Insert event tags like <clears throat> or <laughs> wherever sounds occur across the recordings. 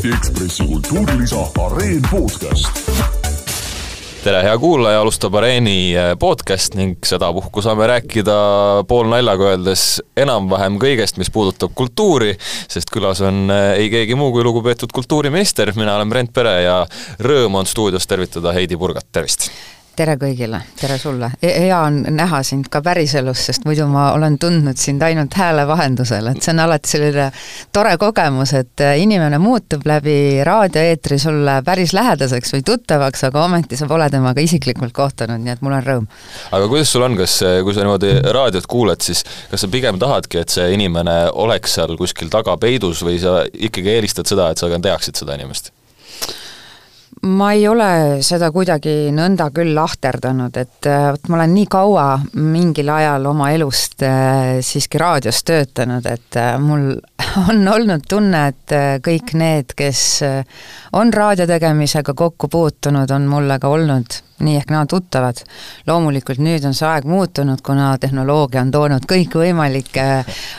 Eesti Ekspressi kultuurilisa Areen podcast. tere, hea kuulaja, alustab Areeni eh, podcast ning sedapuhku saame rääkida poolnaljaga öeldes enam-vähem kõigest, mis puudutab kultuuri, sest külas on eh, ei keegi muu kui lugupeetud kultuuriminister, mina olen Brent Pere ja rõõm on stuudios tervitada Heidi Purgat, tervist! Tere kõigile, tere sulle! hea on näha sind ka päriselus, sest muidu ma olen tundnud sind ainult hääle vahendusel, et see on alati selline tore kogemus, et inimene muutub läbi raadioeetri sulle päris lähedaseks või tuttavaks, aga ometi sa pole temaga isiklikult kohtunud, nii et mul on rõõm. aga kuidas sul on, kas, kui sa niimoodi raadiot kuuled, siis kas sa pigem tahadki, et see inimene oleks seal kuskil taga peidus või sa ikkagi eelistad seda, et sa ka teaksid seda inimest? Ma ei ole seda kuidagi nõnda küll lahterdanud, et äh, vot ma olen nii kaua mingil ajal oma elust äh, siiski raadios töötanud, et äh, mul <laughs> on olnud tunne, et kõik need, kes on raadio tegemisega kokku puutunud, on mulle ka olnud nii ehk naa tuttavad. loomulikult nüüd on see aeg muutunud, kuna tehnoloogia on toonud kõikvõimalikke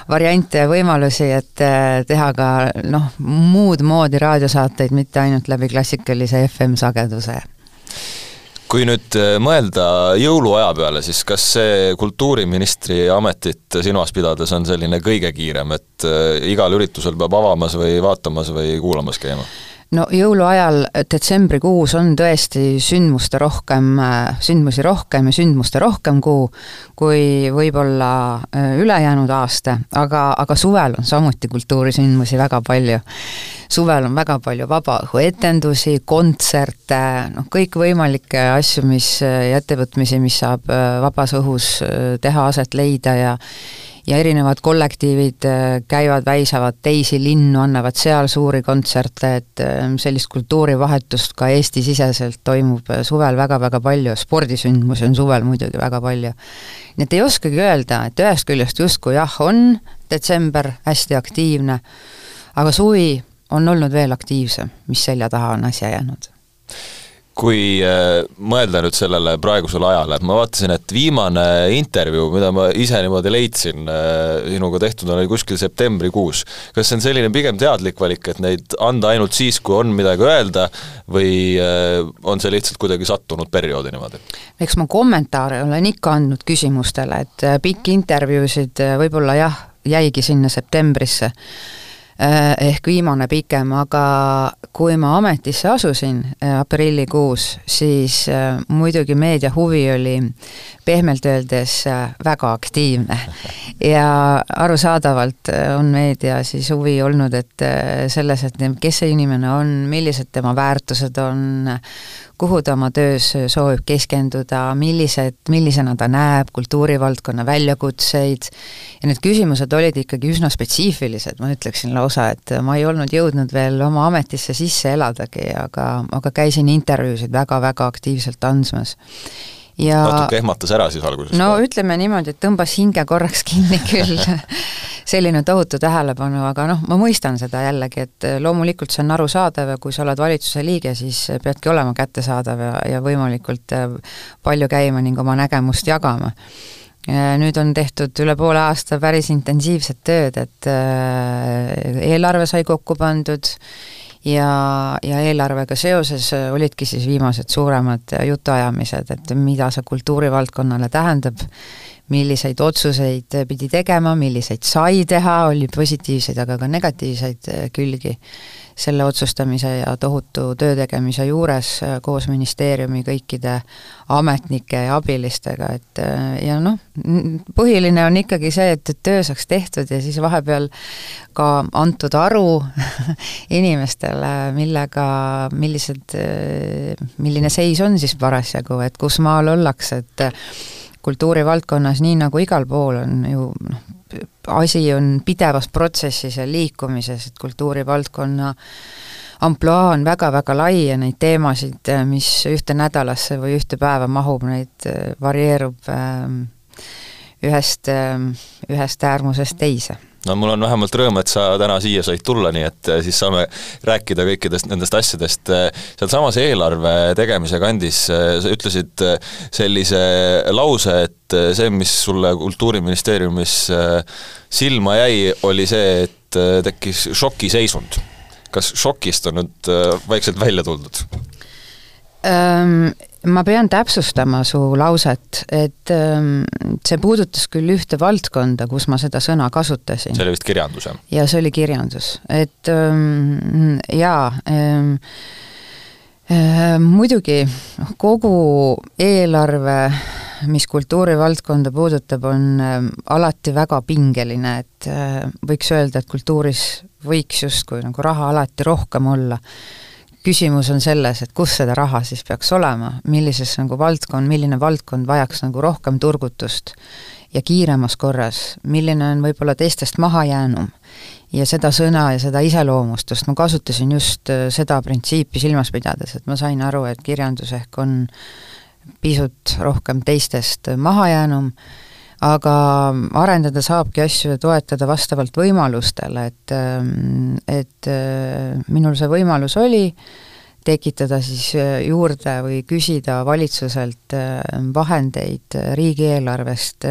variante ja võimalusi, et eh, teha ka noh, muud moodi raadiosaateid, mitte ainult läbi klassikalise FM-sageduse kui nüüd eh, mõelda jõuluaja peale, siis kas see kultuuriministri ametit silmas pidades on selline kõige kiirem, et eh, igal üritusel peab avamas või vaatamas või kuulamas käima? No jõuluajal detsembrikuus on tõesti sündmuste rohkem, sündmusi rohkem ja sündmuste rohkem kuu, kui võib-olla äh, ülejäänud aasta, aga, aga suvel on samuti kultuurisündmusi väga palju. suvel on väga palju vabaõhuetendusi, kontserte, noh kõikvõimalikke asju, mis ja ettevõtmisi, mis saab äh, vabas õhus äh, teha, aset leida ja ja erinevad kollektiivid äh, käivad, väisavad teisi linnu, annavad seal suuri kontserte, et äh, sellist kultuurivahetust ka Eesti-siseselt toimub äh, suvel väga-väga palju, spordisündmusi on suvel muidugi väga palju. nii et ei oskagi öelda, et ühest küljest justkui jah, on detsember hästi aktiivne, aga suvi on olnud veel aktiivsem, mis selja taha on asja jäänud kui äh, mõelda nüüd sellele praegusele ajale, et ma vaatasin, et viimane intervjuu, mida ma ise niimoodi leidsin, äh, sinuga tehtud oli kuskil septembrikuus. kas see on selline pigem teadlik valik, et neid anda ainult siis, kui on midagi öelda, või äh, on see lihtsalt kuidagi sattunud perioodi niimoodi? eks ma kommentaare olen ikka andnud küsimustele, et pikki intervjuusid võib-olla jah, jäigi sinna septembrisse ehk viimane pikem, aga kui ma ametisse asusin äh, aprillikuus, siis äh, muidugi meedia huvi oli pehmelt öeldes väga aktiivne. ja arusaadavalt on meedia siis huvi olnud, et selles, et kes see inimene on, millised tema väärtused on, kuhu ta oma töös soovib keskenduda, millised, millisena ta näeb kultuurivaldkonna väljakutseid, ja need küsimused olid ikkagi üsna spetsiifilised, ma ütleksin lausa, et ma ei olnud jõudnud veel oma ametisse sisse eladagi, aga, aga käisin intervjuusid väga-väga aktiivselt andmas ja natuke ehmatas ära siis alguses? no ka. ütleme niimoodi, et tõmbas hinge korraks kinni küll <laughs> selline tohutu tähelepanu, aga noh, ma mõistan seda jällegi, et loomulikult see on arusaadav ja kui sa oled valitsuse liige, siis peadki olema kättesaadav ja, ja võimalikult äh, palju käima ning oma nägemust jagama. Nüüd on tehtud üle poole aasta päris intensiivset tööd, et äh, eelarve sai kokku pandud ja, ja eelarvega seoses äh, olidki siis viimased suuremad äh, jutuajamised, et mida see kultuurivaldkonnale tähendab, milliseid otsuseid pidi tegema, milliseid sai teha, oli positiivseid, aga ka negatiivseid äh, külgi selle otsustamise ja tohutu töö tegemise juures koos ministeeriumi kõikide ametnike ja abilistega, et ja noh, põhiline on ikkagi see, et, et töö saaks tehtud ja siis vahepeal ka antud aru <laughs> inimestele, millega, millised, milline seis on siis parasjagu, et kus maal ollakse, et kultuurivaldkonnas, nii nagu igal pool, on ju noh, asi on pidevas protsessis ja liikumises, et kultuurivaldkonna ampluaa on väga-väga lai ja neid teemasid, mis ühte nädalasse või ühte päeva mahub, neid varieerub ähm, ühest, ähm, ühest äärmusest teise no mul on vähemalt rõõm, et sa täna siia said tulla, nii et äh, siis saame rääkida kõikidest nendest asjadest. sealsamas eelarve tegemise kandis äh, sa ütlesid äh, sellise lause, et see, mis sulle Kultuuriministeeriumis silma jäi, oli see, et tekkis šokiseisund kas šokist on nüüd äh, vaikselt välja tuldud? Ma pean täpsustama su lauset, et see puudutas küll ühte valdkonda, kus ma seda sõna kasutasin. see oli vist kirjandus, jah? jaa, see oli kirjandus, et jaa, muidugi kogu eelarve mis kultuurivaldkonda puudutab, on ähm, alati väga pingeline, et äh, võiks öelda, et kultuuris võiks justkui nagu raha alati rohkem olla. Küsimus on selles, et kus seda raha siis peaks olema, millises nagu valdkond, milline valdkond vajaks nagu rohkem turgutust ja kiiremas korras, milline on võib-olla teistest mahajäänum. ja seda sõna ja seda iseloomustust ma kasutasin just äh, seda printsiipi silmas pidades, et ma sain aru, et kirjandus ehk on pisut rohkem teistest mahajäänum, aga arendada saabki asju ja toetada vastavalt võimalustele, et, et minul see võimalus oli, tekitada siis juurde või küsida valitsuselt vahendeid riigieelarvest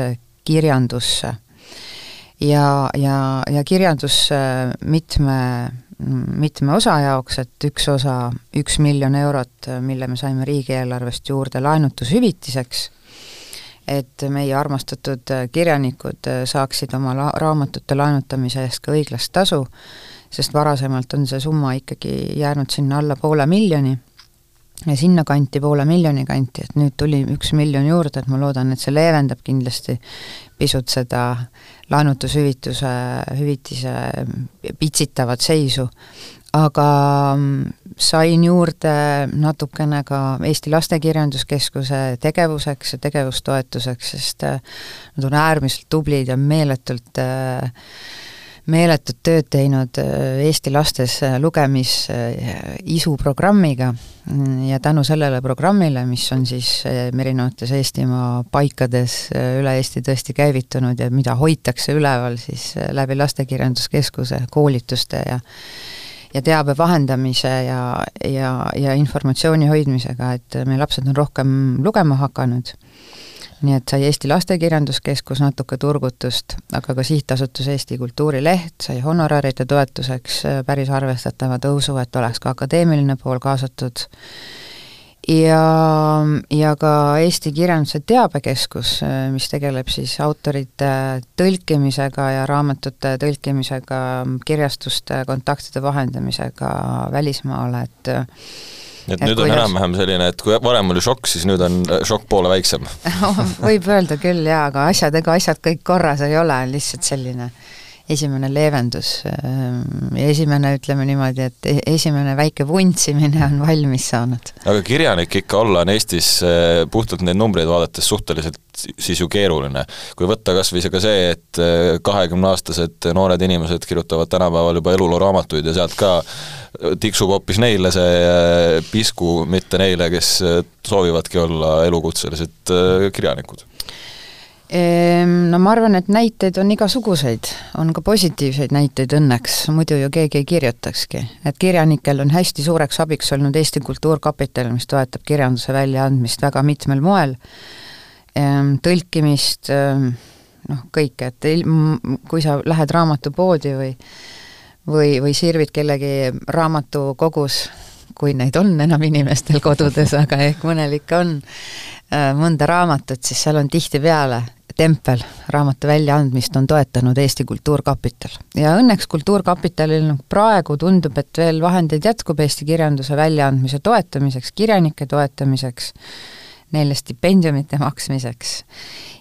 kirjandusse. ja, ja, ja kirjandus mitme mitme osa jaoks, et üks osa, üks miljon eurot, mille me saime riigieelarvest juurde laenutushüvitiseks, et meie armastatud kirjanikud saaksid oma la-, raamatute laenutamise eest ka õiglast tasu, sest varasemalt on see summa ikkagi jäänud sinna alla poole miljoni ja sinnakanti, poole miljoni kanti, et nüüd tuli üks miljon juurde, et ma loodan, et see leevendab kindlasti pisut seda laenutushüvituse, hüvitise pitsitavat seisu, aga sain juurde natukene ka Eesti Lastekirjanduskeskuse tegevuseks ja tegevustoetuseks, sest nad on äärmiselt tublid ja meeletult äh, meeletut tööd teinud äh, Eesti lastes äh, lugemisu äh, programmiga ja tänu sellele programmile, mis on siis erinevates Eestimaa paikades üle Eesti tõesti käivitunud ja mida hoitakse üleval siis läbi Lastekirjanduskeskuse koolituste ja ja teabe vahendamise ja, ja, ja informatsiooni hoidmisega, et meie lapsed on rohkem lugema hakanud. Nii et sai Eesti Lastekirjanduskeskus natuke turgutust, aga ka Sihtasutus Eesti Kultuurileht sai honoraride toetuseks äh, päris arvestatava tõusu, et oleks ka akadeemiline pool kaasatud, ja, ja ka Eesti Kirjanduse Teabekeskus, äh, mis tegeleb siis autorite tõlkimisega ja raamatute tõlkimisega, kirjastuste kontaktide vahendamisega välismaale, et et, et nüüd on enam-vähem selline, et kui varem oli šokk, siis nüüd on äh, šokk poole väiksem. <laughs> Võib öelda küll jaa, aga asjad, ega asjad kõik korras ei ole, lihtsalt selline esimene leevendus ähm, ja esimene, ütleme niimoodi, et e-, esimene väike vuntsimine on valmis saanud. aga kirjanik ikka olla on Eestis äh, puhtalt neid numbreid vaadates suhteliselt siis ju keeruline. kui võtta kas või see ka see, et äh, kahekümneaastased noored inimesed kirjutavad tänapäeval juba elulooraamatuid ja sealt ka tiksub hoopis neile see pisku, mitte neile, kes soovivadki olla elukutselised kirjanikud no ma arvan, et näiteid on igasuguseid, on ka positiivseid näiteid õnneks, muidu ju keegi ei kirjutakski. et kirjanikel on hästi suureks abiks olnud Eesti Kultuurkapital, mis toetab kirjanduse väljaandmist väga mitmel moel, ehm, tõlkimist, ehm, noh, kõike, et ilm, kui sa lähed raamatupoodi või või, või sirvid kellegi raamatukogus, kui neid on enam inimestel kodudes, aga ehk mõnel ikka on, mõnda raamatut, siis seal on tihtipeale tempel raamatu väljaandmist on toetanud Eesti Kultuurkapital. ja õnneks Kultuurkapitalil praegu tundub, et veel vahendeid jätkub Eesti kirjanduse väljaandmise toetamiseks, kirjanike toetamiseks, neile stipendiumite maksmiseks.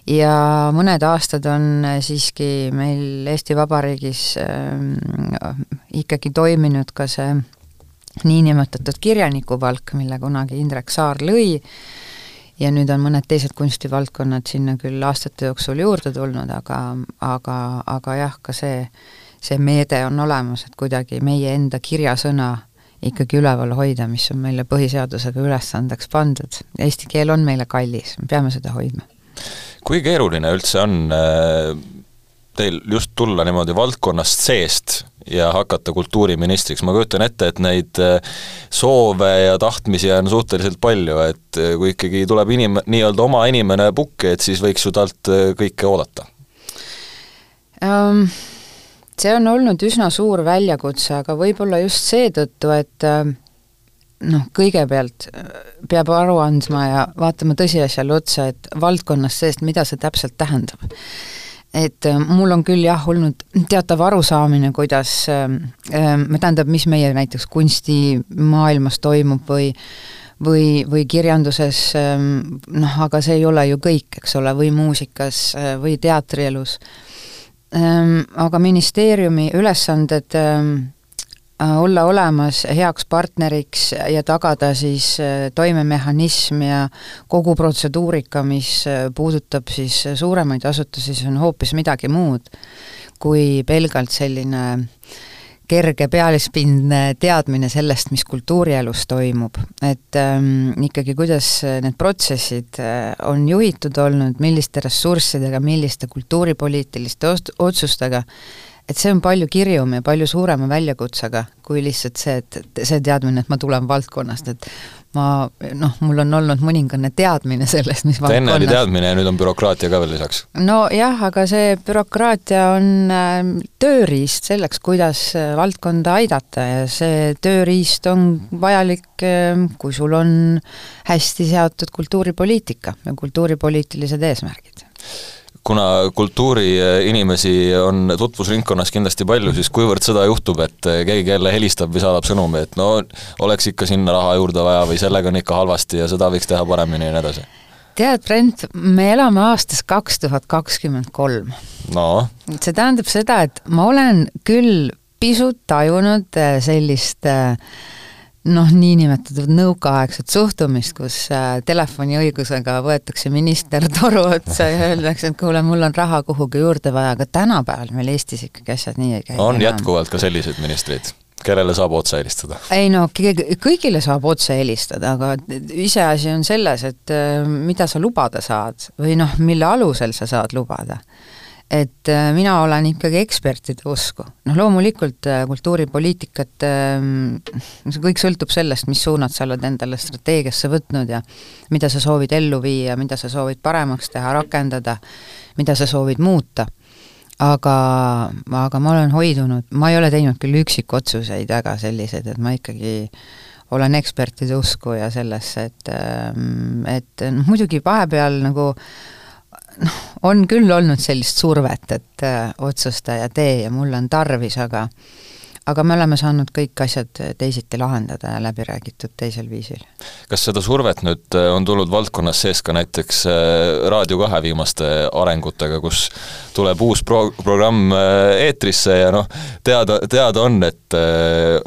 ja mõned aastad on siiski meil Eesti Vabariigis äh, ikkagi toiminud ka see niinimetatud kirjanikupalk, mille kunagi Indrek Saar lõi, ja nüüd on mõned teised kunstivaldkonnad sinna küll aastate jooksul juurde tulnud, aga, aga, aga jah, ka see, see meede on olemas, et kuidagi meie enda kirjasõna ikkagi üleval hoida, mis on meile põhiseadusega ülesandeks pandud. Eesti keel on meile kallis, me peame seda hoidma. kui keeruline üldse on äh, teil just tulla niimoodi valdkonnast seest ja hakata kultuuriministriks, ma kujutan ette, et neid äh, soove ja tahtmisi on suhteliselt palju, et äh, kui ikkagi tuleb inim-, nii-öelda oma inimene pukki, et siis võiks ju talt äh, kõike oodata um,? see on olnud üsna suur väljakutse, aga võib-olla just seetõttu, et noh, kõigepealt peab aru andma ja vaatama tõsiasjale otsa, et valdkonnast seest, mida see täpselt tähendab. Et äh, mul on küll jah, olnud teatav arusaamine, kuidas äh,, tähendab, mis meie näiteks kunstimaailmas toimub või või, või kirjanduses noh, aga see ei ole ju kõik, eks ole, või muusikas või teatrielus. Aga ministeeriumi ülesanded äh, olla olemas heaks partneriks ja tagada siis äh, toimemehhanism ja kogu protseduurika, mis äh, puudutab siis suuremaid asutusi, see on hoopis midagi muud kui pelgalt selline kerge pealispindne teadmine sellest, mis kultuurielus toimub, et ähm, ikkagi, kuidas need protsessid äh, on juhitud olnud, milliste ressurssidega, milliste kultuuripoliitiliste otsustega, et see on palju kirjum ja palju suurema väljakutsega kui lihtsalt see, et see teadmine, et ma tulen valdkonnast, et ma noh, mul on olnud mõningane teadmine sellest, mis valdkonnas enne oli teadmine ja nüüd on bürokraatia ka veel lisaks? nojah, aga see bürokraatia on äh, tööriist selleks, kuidas äh, valdkonda aidata ja see tööriist on vajalik, äh, kui sul on hästi seatud kultuuripoliitika ja kultuuripoliitilised eesmärgid kuna kultuuriinimesi on tutvusringkonnas kindlasti palju, siis kuivõrd seda juhtub, et keegi jälle helistab või saadab sõnumi, et no oleks ikka sinna raha juurde vaja või sellega on ikka halvasti ja seda võiks teha paremini ja nii edasi? tead, Brent, me elame aastas kaks tuhat kakskümmend kolm. no? see tähendab seda, et ma olen küll pisut tajunud sellist äh, noh, niinimetatud nõukaaegset suhtumist, kus äh, telefoniõigusega võetakse minister toru otsa ja öeldakse, et kuule, mul on raha kuhugi juurde vaja, aga tänapäeval meil Eestis ikkagi asjad nii ei käi. on enam. jätkuvalt ka selliseid ministreid? kellele saab otse helistada? ei no kõigile saab otse helistada, aga iseasi on selles, et äh, mida sa lubada saad või noh, mille alusel sa saad lubada et äh, mina olen ikkagi ekspertide usku. noh, loomulikult äh, kultuuripoliitikat, ähm, see kõik sõltub sellest, mis suunad sa oled endale strateegiasse võtnud ja mida sa soovid ellu viia, mida sa soovid paremaks teha, rakendada, mida sa soovid muuta. aga, aga ma olen hoidunud, ma ei ole teinud küll üksikotsuseid väga selliseid, et ma ikkagi olen ekspertide usku ja sellesse, et, ähm, et noh, muidugi vahepeal nagu noh, on küll olnud sellist survet, et äh, otsusta ja tee ja mul on tarvis, aga aga me oleme saanud kõik asjad teisiti lahendada ja läbi räägitud teisel viisil. kas seda survet nüüd äh, on tulnud valdkonnas sees ka näiteks äh, Raadio kahe viimaste arengutega, kus tuleb uus pro-, programm eetrisse ja noh, teada, teada on, et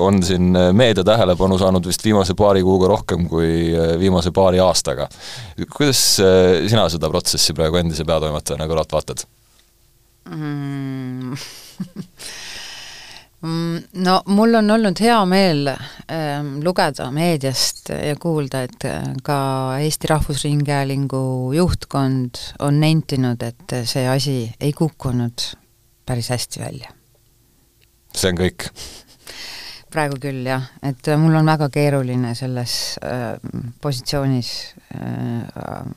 on siin meedia tähelepanu saanud vist viimase paari kuuga rohkem kui viimase paari aastaga. kuidas sina seda protsessi praegu endise peatoimetajana kõrvalt vaatad mm. <laughs> Mm, no mul on olnud hea meel äh, lugeda meediast ja kuulda, et äh, ka Eesti Rahvusringhäälingu juhtkond on nentinud, et see asi ei kukkunud päris hästi välja. see on kõik? praegu küll jah, et mul on väga keeruline selles äh, positsioonis äh,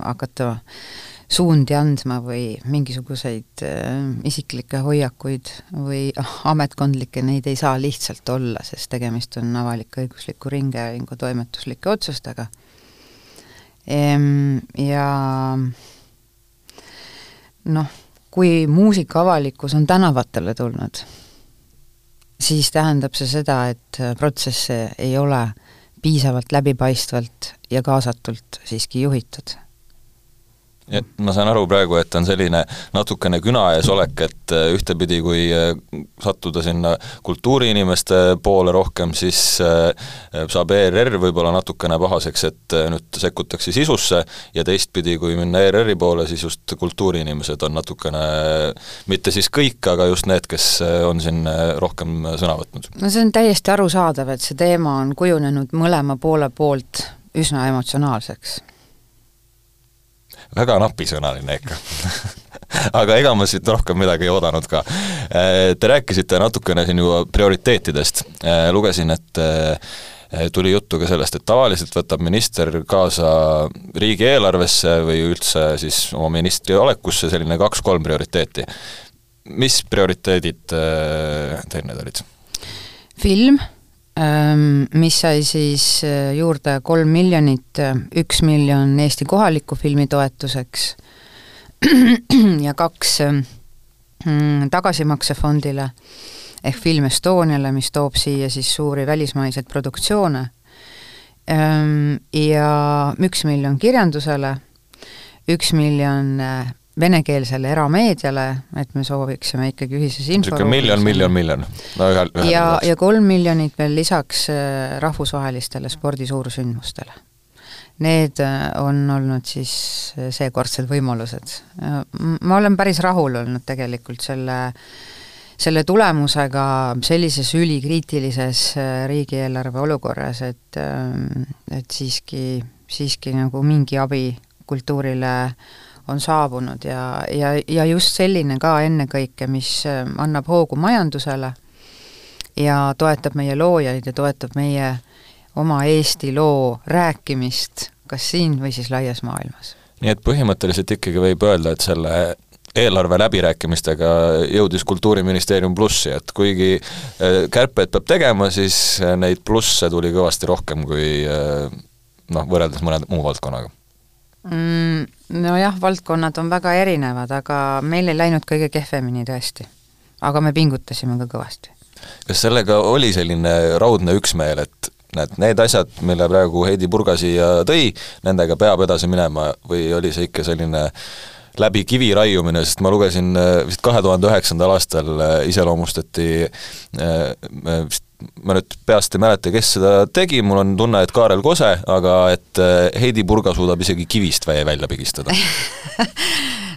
hakata äh, suundi andma või mingisuguseid äh, isiklikke hoiakuid või ah, ametkondlikke, neid ei saa lihtsalt olla, sest tegemist on avalik-õigusliku ringhäälingu toimetuslike otsustega ehm,. Ja noh, kui muusikaavalikkus on tänavatele tulnud, siis tähendab see seda, et protsesse ei ole piisavalt läbipaistvalt ja kaasatult siiski juhitud et ma saan aru praegu, et on selline natukene küna ees olek, et äh, ühtepidi, kui äh, sattuda sinna kultuuriinimeste poole rohkem, siis äh, saab ERR võib-olla natukene pahaseks, et nüüd sekkutakse sisusse, ja teistpidi, kui minna ERR-i poole, siis just kultuuriinimesed on natukene, mitte siis kõik, aga just need, kes on siin rohkem sõna võtnud. no see on täiesti arusaadav, et see teema on kujunenud mõlema poole poolt üsna emotsionaalseks väga napisõnaline ikka <laughs> aga ega ma siit rohkem midagi ei oodanud ka. Äh, te rääkisite natukene siin juba prioriteetidest, äh, lugesin, et äh, tuli juttu ka sellest, et tavaliselt võtab minister kaasa riigieelarvesse või üldse siis oma ministri olekusse selline kaks-kolm prioriteeti. mis prioriteedid teil need olid? film, mis sai siis juurde kolm miljonit, üks miljon Eesti kohaliku filmi toetuseks <clears throat> ja kaks mm, tagasimaksefondile ehk Film Estoniale, mis toob siia siis suuri välismaiseid produktsioone, ja üks miljon kirjandusele, üks miljon venekeelsele erameediale, et me sooviksime ikkagi ühises niisugune miljon, miljon, miljon. No ühel, ühel ja, ja kolm miljonit veel lisaks äh, rahvusvahelistele spordi suursündmustele Need äh, on olnud siis äh, seekordsed võimalused. Ma olen päris rahul olnud tegelikult selle, selle tulemusega sellises ülikriitilises riigieelarve olukorras, et, et siiski, siiski nagu mingi abi kultuurile on saabunud ja, ja, ja just selline ka ennekõike, mis annab hoogu majandusele ja toetab meie loojaid ja toetab meie oma Eesti loo rääkimist kas siin või siis laias maailmas. nii et põhimõtteliselt ikkagi võib öelda, et selle eelarve läbirääkimistega jõudis Kultuuriministeerium plussi, et kuigi äh, kärpeid peab tegema, siis äh, neid plusse tuli kõvasti rohkem kui äh, noh, võrreldes mõne muu valdkonnaga mm,? Nojah, valdkonnad on väga erinevad, aga meil ei läinud kõige kehvemini tõesti. aga me pingutasime ka kõvasti. kas sellega oli selline raudne üksmeel, et näed, need asjad, mille praegu Heidi Purga siia tõi, nendega peab edasi minema või oli see ikka selline läbi kivi raiumine, sest ma lugesin äh, vist kahe tuhande üheksandal aastal äh, iseloomustati äh, vist ma nüüd peast ei mäleta, kes seda tegi, mul on tunne, et Kaarel Kose, aga et Heidi Purga suudab isegi kivist väe välja pigistada <laughs>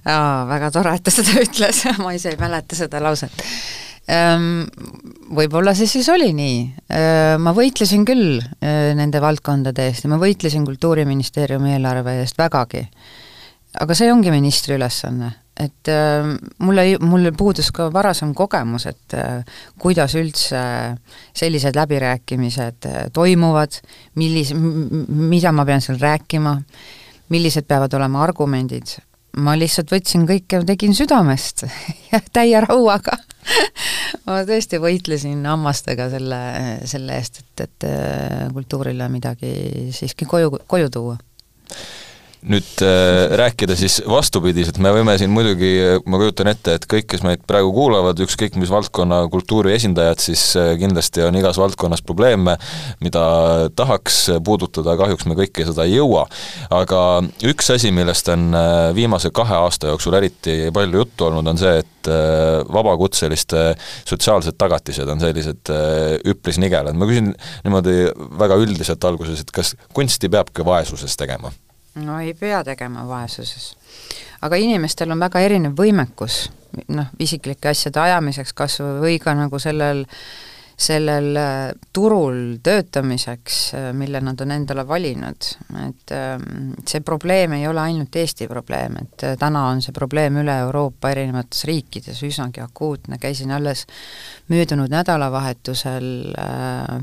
Aa, väga tore, et ta seda <laughs> ütles, ma ise ei mäleta seda lauset Ehm, võib-olla see siis oli nii. Ehm, ma võitlesin küll eh, nende valdkondade eest ja ma võitlesin Kultuuriministeeriumi eelarve eest vägagi. aga see ongi ministri ülesanne, et ehm, mul ei, mul puudus ka varasem kogemus, et eh, kuidas üldse sellised läbirääkimised eh, toimuvad, millis-, mida ma pean seal rääkima, millised peavad olema argumendid, ma lihtsalt võtsin kõike, tegin südamest <laughs> ja täie rauaga. <laughs> Ma tõesti võitlesin hammastega selle, selle eest, et, et äh, kultuurile midagi siiski koju, koju tuua nüüd äh, rääkida siis vastupidiselt, me võime siin muidugi, ma kujutan ette, et kõik, kes meid praegu kuulavad, ükskõik mis valdkonna kultuuri esindajad, siis äh, kindlasti on igas valdkonnas probleeme, mida tahaks puudutada, kahjuks me kõike seda ei jõua. aga üks asi, millest on äh, viimase kahe aasta jooksul eriti palju juttu olnud, on see, et äh, vabakutseliste sotsiaalsed tagatised on sellised äh, üpris nigelad. ma küsin niimoodi väga üldiselt alguses, et kas kunsti peabki vaesuses tegema? No ei pea tegema vaesuses. aga inimestel on väga erinev võimekus, noh, isiklike asjade ajamiseks kas või, või ka nagu sellel sellel äh, turul töötamiseks, äh, mille nad on endale valinud, et ähm, see probleem ei ole ainult Eesti probleem, et äh, täna on see probleem üle Euroopa erinevates riikides üsnagi akuutne, käisin alles möödunud nädalavahetusel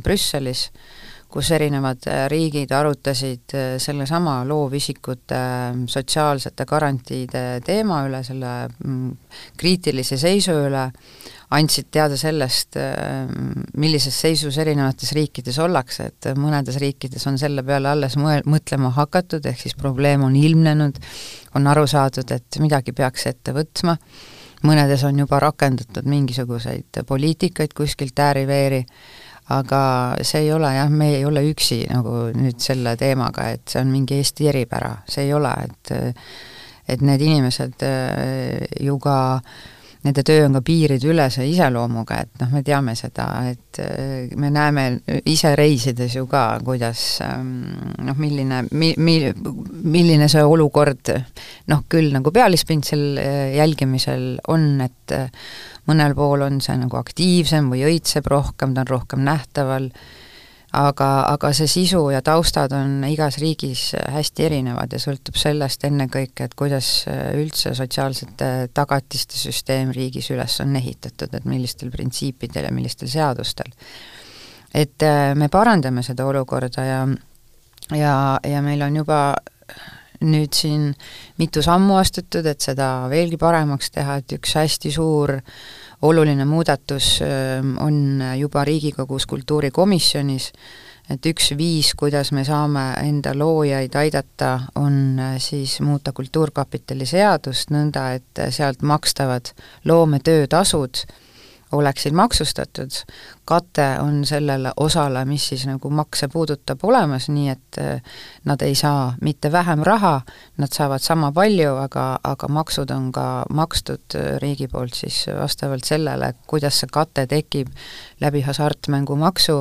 Brüsselis. äh, kus erinevad äh, riigid arutasid äh, sellesama loovisikute äh, sotsiaalsete garantiide teema üle, selle mm, kriitilise seisu üle, andsid teada sellest, millises seisus erinevates riikides ollakse, et mõnedes riikides on selle peale alles mõe-, mõtlema hakatud, ehk siis probleem on ilmnenud, on aru saadud, et midagi peaks ette võtma, mõnedes on juba rakendatud mingisuguseid poliitikaid kuskilt ääri-veeri, aga see ei ole jah, me ei ole üksi nagu nüüd selle teemaga, et see on mingi Eesti eripära, see ei ole, et et need inimesed äh, ju ka nende töö on ka piirideülese iseloomuga, et noh, me teame seda, et äh, me näeme ise reisides ju ka, kuidas ähm, noh, milline, mi-, mi-, milline see olukord noh, küll nagu pealispindsel äh, jälgimisel on, et mõnel pool on see nagu aktiivsem või õitseb rohkem, ta on rohkem nähtaval, aga, aga see sisu ja taustad on igas riigis hästi erinevad ja sõltub sellest ennekõike, et kuidas üldse sotsiaalsete tagatiste süsteem riigis üles on ehitatud, et millistel printsiipidel ja millistel seadustel. et äh, me parandame seda olukorda ja ja, ja meil on juba nüüd siin mitu sammu astutud, et seda veelgi paremaks teha, et üks hästi suur oluline muudatus on juba Riigikogus kultuurikomisjonis, et üks viis, kuidas me saame enda loojaid aidata, on siis muuta Kultuurkapitali seadust nõnda, et sealt makstavad loometöötasud oleksid maksustatud, kate on sellele osale, mis siis nagu makse puudutab, olemas, nii et eh, nad ei saa mitte vähem raha, nad saavad sama palju, aga, aga maksud on ka makstud eh, riigi poolt siis vastavalt sellele, kuidas see kate tekib läbi hasartmängumaksu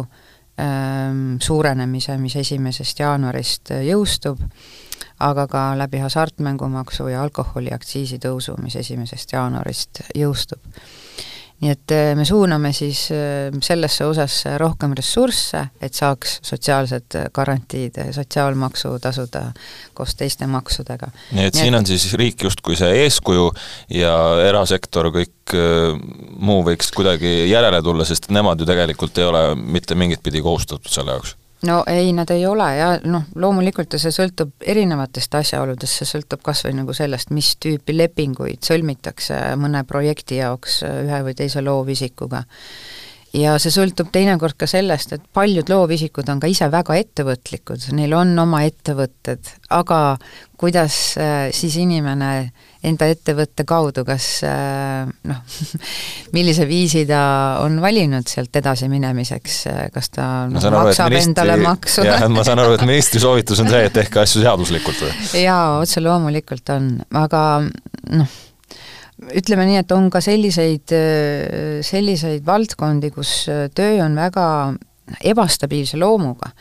ähm, suurenemise, mis esimesest jaanuarist eh, jõustub, aga ka läbi hasartmängumaksu ja alkoholiaktsiisi tõusu, mis esimesest jaanuarist jõustub nii et äh, me suuname siis äh, sellesse osasse rohkem ressursse, et saaks sotsiaalsed garantiid, sotsiaalmaksu tasuda koos teiste maksudega. nii et nii siin et... on siis riik justkui see eeskuju ja erasektor, kõik äh, muu võiks kuidagi järele tulla, sest nemad ju tegelikult ei ole mitte mingit pidi kohustatud selle jaoks no ei, nad ei ole ja noh, loomulikult see sõltub erinevatest asjaoludest, see sõltub kas või nagu sellest, mis tüüpi lepinguid sõlmitakse mõne projekti jaoks ühe või teise loovisikuga. Ja see sõltub teinekord ka sellest, et paljud loovisikud on ka ise väga ettevõtlikud, neil on oma ettevõtted, aga kuidas äh, siis inimene enda ettevõtte kaudu, kas äh, noh, <laughs> millise viisi ta on valinud sealt edasi minemiseks, kas ta no, aru, maksab ministri, endale maksu? jah, ma saan aru, et ministri soovitus on see, et tehke asju seaduslikult või? <laughs> jaa, otse loomulikult on, aga noh, ütleme nii, et on ka selliseid, selliseid valdkondi, kus töö on väga ebastabiilse loomuga.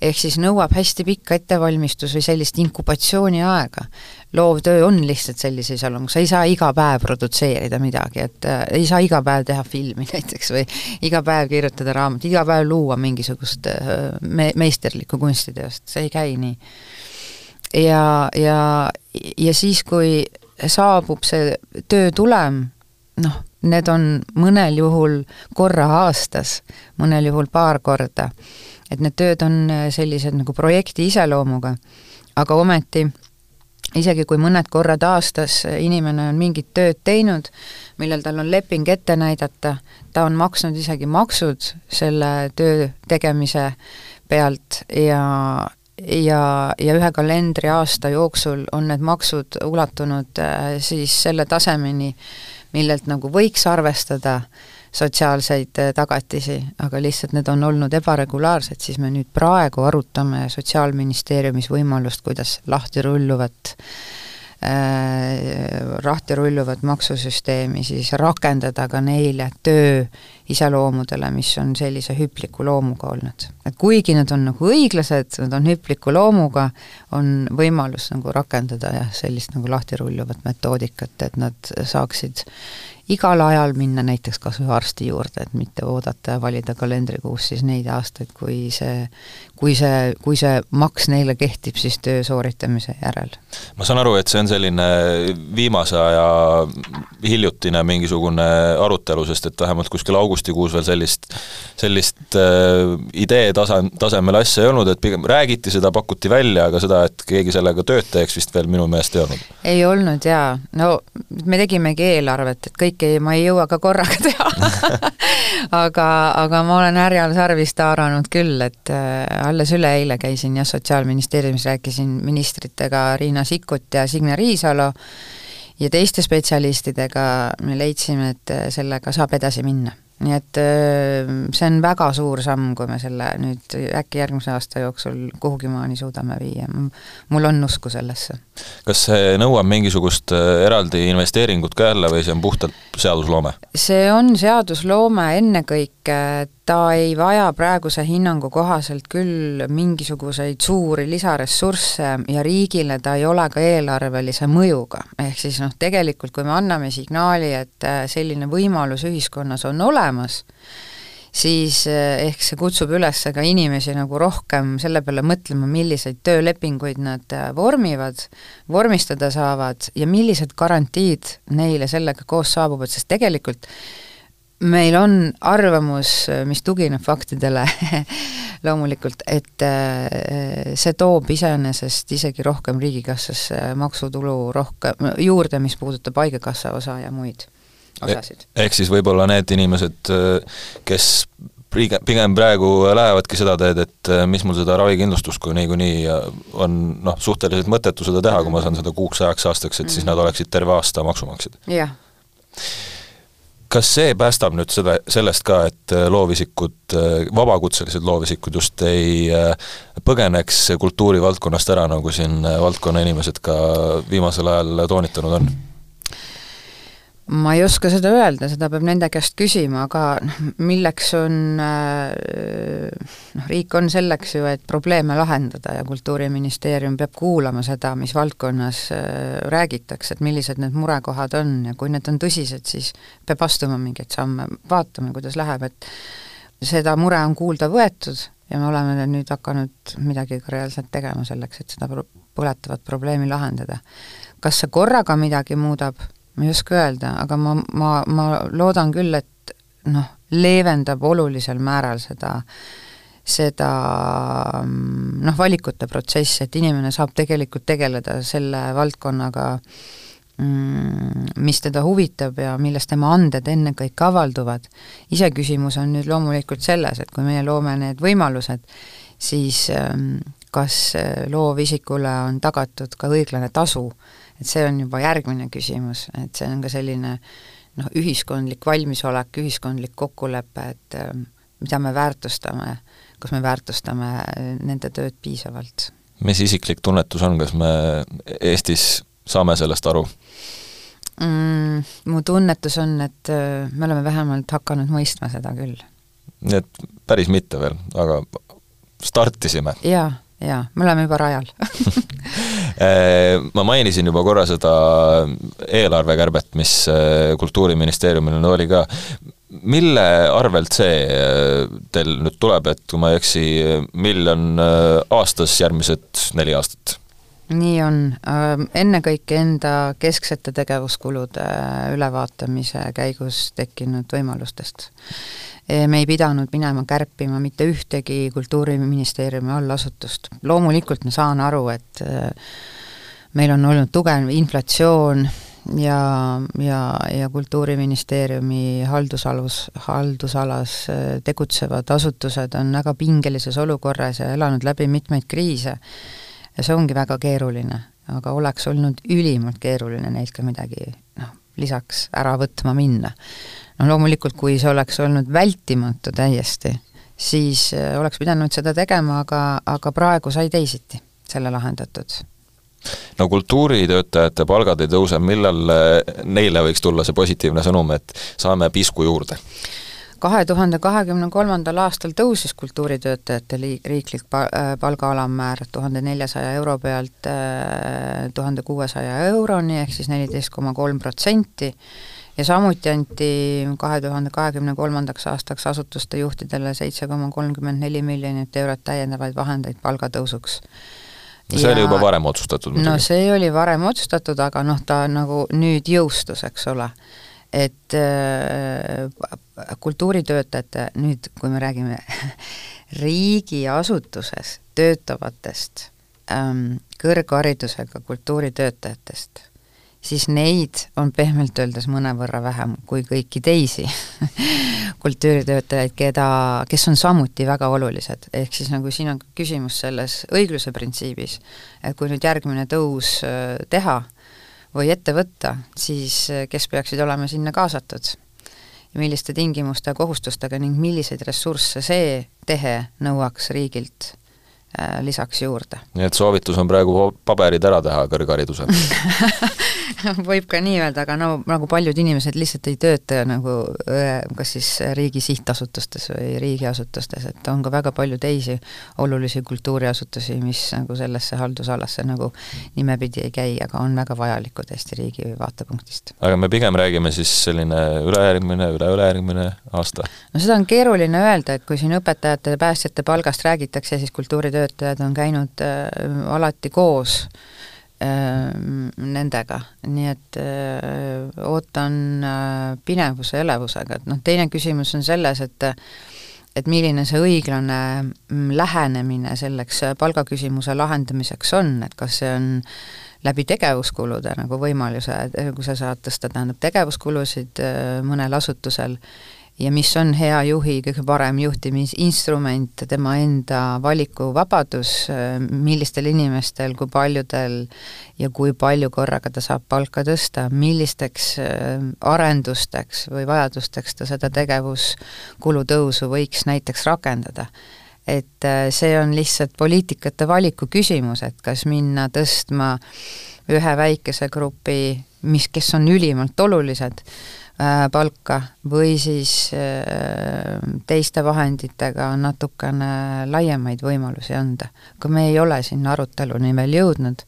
Ehk siis nõuab hästi pikka ettevalmistus või sellist inkubatsiooniaega. loovtöö on lihtsalt sellise iseloomuga, sa ei saa iga päev produtseerida midagi, et äh, ei saa iga päev teha filmi <laughs> näiteks või iga päev kirjutada raamat, iga päev luua mingisugust äh, me-, meisterlikku kunstiteost, see ei käi nii. ja, ja, ja siis, kui saabub see töö tulem, noh, need on mõnel juhul korra aastas, mõnel juhul paar korda. Et need tööd on sellised nagu projekti iseloomuga, aga ometi isegi kui mõned korrad aastas inimene on mingit tööd teinud, millel tal on leping ette näidata, ta on maksnud isegi maksud selle töö tegemise pealt ja, ja, ja ühe kalendriaasta jooksul on need maksud ulatunud äh, siis selle tasemeni, millelt nagu võiks arvestada sotsiaalseid äh, tagatisi, aga lihtsalt need on olnud ebaregulaarsed, siis me nüüd praegu arutame Sotsiaalministeeriumis võimalust, kuidas lahti rulluvat äh, lahti rulluvat maksusüsteemi siis rakendada ka neile töö iseloomudele, mis on sellise hüpliku loomuga olnud. et kuigi nad on nagu õiglased, nad on hüpliku loomuga, on võimalus nagu rakendada jah, sellist nagu lahtirulluvat metoodikat, et nad saaksid igal ajal minna näiteks kas või arsti juurde, et mitte oodata ja valida kalendrikuus siis neid aastaid, kui see, kui see, kui see maks neile kehtib siis töö sooritamise järel. ma saan aru, et see on selline viimase aja hiljutine mingisugune arutelu, sest et vähemalt kuskil augustikuus veel sellist, sellist äh, idee tasa, tasemel asja ei olnud, et pigem räägiti seda, pakuti välja, aga seda, et keegi sellega tööd teeks, vist veel minu meelest ei olnud. ei olnud jaa, no me tegimegi eelarvet, et kõik kõike ma ei jõua ka korraga <laughs> teha. Aga, aga ma olen härjal sarvist haaranud küll, et äh, alles üleeile käisin jah, Sotsiaalministeeriumis, rääkisin ministritega Riina Sikkut ja Signe Riisalo ja teiste spetsialistidega. Me leidsime, et äh, sellega saab edasi minna nii et see on väga suur samm, kui me selle nüüd äkki järgmise aasta jooksul kuhugi maani suudame viia. mul on usku sellesse. kas see nõuab mingisugust eraldi investeeringut ka jälle või see on puhtalt seadusloome? see on seadusloome ennekõike, ta ei vaja praeguse hinnangu kohaselt küll mingisuguseid suuri lisaressursse ja riigile ta ei ole ka eelarvelise mõjuga. ehk siis noh, tegelikult kui me anname signaali, et äh, selline võimalus ühiskonnas on olemas, olemas, siis eh, ehk see kutsub üles ka inimesi nagu rohkem selle peale mõtlema, milliseid töölepinguid nad eh, vormivad, vormistada saavad ja millised garantiid neile sellega koos saabuvad, sest tegelikult meil on arvamus, mis tugineb faktidele <laughs> loomulikult, et see toob iseenesest isegi rohkem riigikassasse maksutulu rohkem juurde, mis puudutab Haigekassa osa ja muid osasid. ehk siis võib-olla need inimesed, kes pigem, pigem praegu lähevadki seda teed, et mis mul seda ravikindlustust, kui niikuinii on noh, suhteliselt mõttetu seda teha, kui ma saan seda kuuks ajaks aastaks, et siis nad oleksid terve aasta maksumaksjad. jah kas see päästab nüüd selle, sellest ka, et äh, loovisikud, äh, vabakutselised loovisikud just ei äh, põgeneks kultuurivaldkonnast ära, nagu siin valdkonna inimesed ka viimasel ajal toonitanud on? Ma ei oska seda öelda, seda peab nende käest küsima, aga noh, milleks on äh, noh, riik on selleks ju, et probleeme lahendada ja Kultuuriministeerium peab kuulama seda, mis valdkonnas äh, räägitakse, et millised need murekohad on ja kui need on tõsised, siis peab astuma mingeid samme, vaatame, kuidas läheb, et seda mure on kuulda võetud ja me oleme nüüd hakanud midagi ka reaalselt tegema selleks, et seda põletavat probleemi lahendada. kas see korraga midagi muudab, ma ei oska öelda, aga ma, ma, ma loodan küll, et noh, leevendab olulisel määral seda, seda noh, valikute protsessi, et inimene saab tegelikult tegeleda selle valdkonnaga, mm, mis teda huvitab ja milles tema anded ennekõike avalduvad. iseküsimus on nüüd loomulikult selles, et kui meie loome need võimalused, siis ähm, kas loovisikule on tagatud ka õiglane tasu et see on juba järgmine küsimus, et see on ka selline noh, ühiskondlik valmisolek, ühiskondlik kokkulepe, et äh, mida me väärtustame, kas me väärtustame äh, nende tööd piisavalt. mis isiklik tunnetus on, kas me Eestis saame sellest aru mm,? Mu tunnetus on, et äh, me oleme vähemalt hakanud mõistma seda küll. nii et päris mitte veel, aga startisime? jaa, jaa, me oleme juba rajal. Äh, <laughs> <laughs> ma mainisin juba korra seda eelarvekärbet, mis äh, Kultuuriministeeriumil oli ka, mille arvelt see äh, teil nüüd tuleb, et kui ma ei eksi, miljon aastas järgmised neli aastat? nii on, ennekõike enda kesksete tegevuskulude ülevaatamise käigus tekkinud võimalustest me ei pidanud minema kärpima mitte ühtegi Kultuuriministeeriumi allasutust. loomulikult ma saan aru, et meil on olnud tugev inflatsioon ja, ja, ja Kultuuriministeeriumi haldusalus, haldusalas äh, tegutsevad asutused on väga pingelises olukorras ja elanud läbi mitmeid kriise. ja see ongi väga keeruline, aga oleks olnud ülimalt keeruline neilt ka midagi noh, lisaks ära võtma minna. No loomulikult, kui see oleks olnud vältimatu täiesti, siis äh, oleks pidanud seda tegema, aga, aga praegu sai teisiti selle lahendatud. No kultuuritöötajate palgad ei tõuse, millal eh, neile võiks tulla see positiivne sõnum, et saame pisku juurde? kahe tuhande kahekümne kolmandal aastal tõusis kultuuritöötajate liik-, riiklik pa-, äh, palga alammäär tuhande neljasaja euro pealt äh, tuhande kuuesaja euroni, ehk siis neliteist koma kolm protsenti, ja samuti anti kahe tuhande kahekümne kolmandaks aastaks asutuste juhtidele seitse koma kolmkümmend neli miljonit eurot täiendavaid vahendeid palgatõusuks no see ja, oli juba varem otsustatud muidugi. no see oli varem otsustatud, aga noh, ta nagu nüüd jõustus, eks ole. et äh, kultuuritöötajate, nüüd kui me räägime <laughs> riigiasutuses töötavatest ähm, kõrgharidusega kultuuritöötajatest siis neid on pehmelt öeldes mõnevõrra vähem kui kõiki teisi <laughs> kultuuritöötajaid, keda, kes on samuti väga olulised, ehk siis nagu siin on küsimus selles õigluse printsiibis, et kui nüüd järgmine tõus äh, teha või ette võtta, siis äh, kes peaksid olema sinna kaasatud? milliste tingimuste ja kohustustega ning milliseid ressursse see tehe nõuaks riigilt Äh, lisaks juurde. nii et soovitus on praegu paberid ära teha kõrgharidusel <laughs> <laughs> võib ka nii öelda, aga no nagu paljud inimesed lihtsalt ei tööta nagu äh, kas siis riigi sihtasutustes või riigiasutustes, et on ka väga palju teisi olulisi kultuuriasutusi, mis nagu sellesse haldusalasse nagu nimepidi ei käi, aga on väga vajalikud Eesti riigi vaatepunktist. aga me pigem räägime siis selline ülejärgmine, üle-ülejärgmine aasta? no seda on keeruline öelda, et kui siin õpetajate ja päästjate palgast räägitakse, siis kultuuritöö töötajad on käinud äh, alati koos nendega, nii et öö, ootan öö, pinevuse elevusega, et noh, teine küsimus on selles, et et milline see õiglane mm, lähenemine selleks palgaküsimuse lahendamiseks on, et kas see on läbi tegevuskulude nagu võimaluse, kui sa saad tõsta, tähendab, tegevuskulusid mõnel asutusel ja mis on hea juhi kõige parem juhtimisinstrument, tema enda valikuvabadus, millistel inimestel, kui paljudel ja kui palju korraga ta saab palka tõsta, millisteks äh, arendusteks või vajadusteks ta seda tegevuskulu tõusu võiks näiteks rakendada. Et äh, see on lihtsalt poliitikate valiku küsimus, et kas minna tõstma ühe väikese grupi, mis, kes on ülimalt olulised, palka või siis äh, teiste vahenditega natukene laiemaid võimalusi anda. aga me ei ole sinna aruteluni veel jõudnud,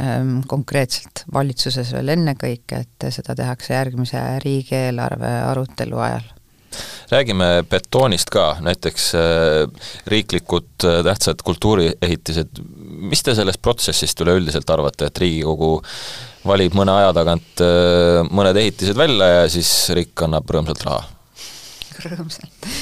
ähm, konkreetselt valitsuses veel ennekõike, et seda tehakse järgmise riigieelarve arutelu ajal räägime betoonist ka, näiteks äh, riiklikud tähtsad kultuuriehitised, mis te sellest protsessist üleüldiselt arvate, et Riigikogu valib mõne aja tagant äh, mõned ehitised välja ja siis riik annab rõõmsalt raha. rõõmsalt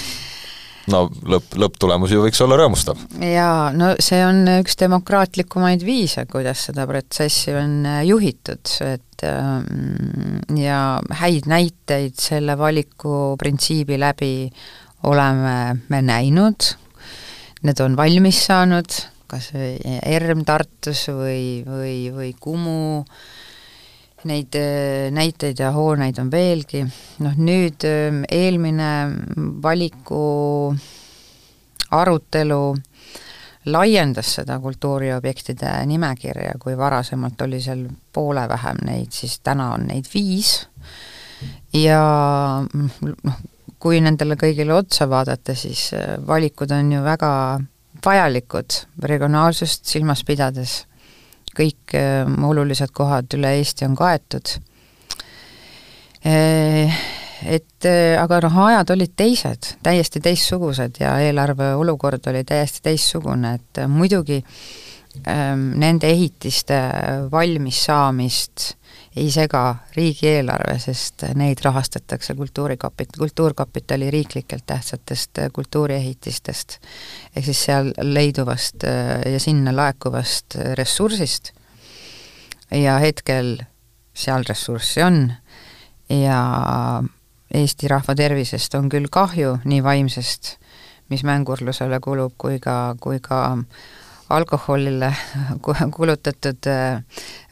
no lõpp, lõpptulemus ju võiks olla rõõmustav. jaa, no see on üks demokraatlikumaid viise, kuidas seda protsessi on äh, juhitud, et ähm, ja häid näiteid selle valiku printsiibi läbi oleme me näinud, need on valmis saanud, kas või ERM Tartus või, või, või Kumu äh, Neid äh, näiteid ja hooneid on veelgi, noh nüüd ähm, eelmine valiku arutelu laiendas seda kultuuriobjektide nimekirja, kui varasemalt oli seal poole vähem neid, siis täna on neid viis. Ja noh, kui nendele kõigile otsa vaadata, siis äh, valikud on ju väga vajalikud regionaalsust silmas pidades kõik äh, olulised kohad üle Eesti on kaetud. Äh, et äh, aga noh, ajad olid teised, täiesti teistsugused ja eelarve olukord oli täiesti teistsugune, et muidugi ähm, nende ehitiste valmis saamist ei sega riigieelarve, sest neid rahastatakse kultuurikapit-, kultuurkapitali riiklikelt tähtsatest kultuuriehitistest. ehk siis seal leiduvast ja sinna laekuvast ressursist ja hetkel seal ressurssi on ja Eesti rahva tervisest on küll kahju, nii vaimsest, mis mängurlusele kulub, kui ka, kui ka alkoholile kulutatud äh,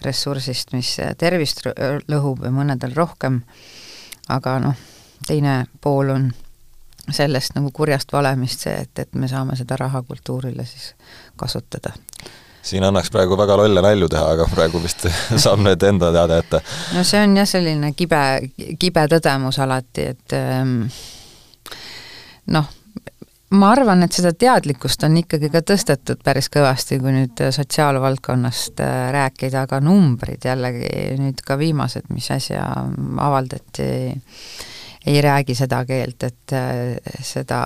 ressursist, mis tervist lõhub ja mõnedel rohkem, aga noh, teine pool on sellest nagu kurjast valemist see, et, et me saame seda raha kultuurile siis kasutada. siin annaks praegu väga lolle nalju teha, aga praegu vist <laughs> saab need enda teada jätta. no see on jah, selline kibe, kibe tõdemus alati, et ähm, noh, ma arvan, et seda teadlikkust on ikkagi ka tõstetud päris kõvasti, kui nüüd sotsiaalvaldkonnast äh, rääkida, aga numbrid jällegi nüüd ka viimased, mis äsja avaldati, ei räägi seda keelt, et äh, seda,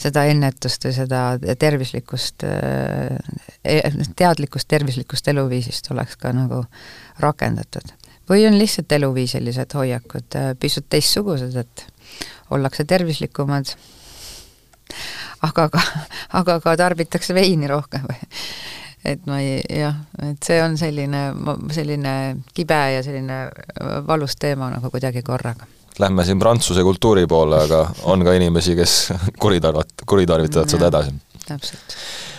seda ennetust või seda tervislikust, äh, e-, teadlikkust tervislikust eluviisist oleks ka nagu rakendatud. või on lihtsalt eluviisilised hoiakud pisut teistsugused, et ollakse tervislikumad, aga ka, aga ka tarbitakse veini rohkem et ma ei, jah, et see on selline, selline kibe ja selline valus teema nagu kuidagi korraga. Lähme siin prantsuse kultuuri poole, aga on ka inimesi, kes <laughs> kuritarvat-, kuritarvitavad seda edasi. täpselt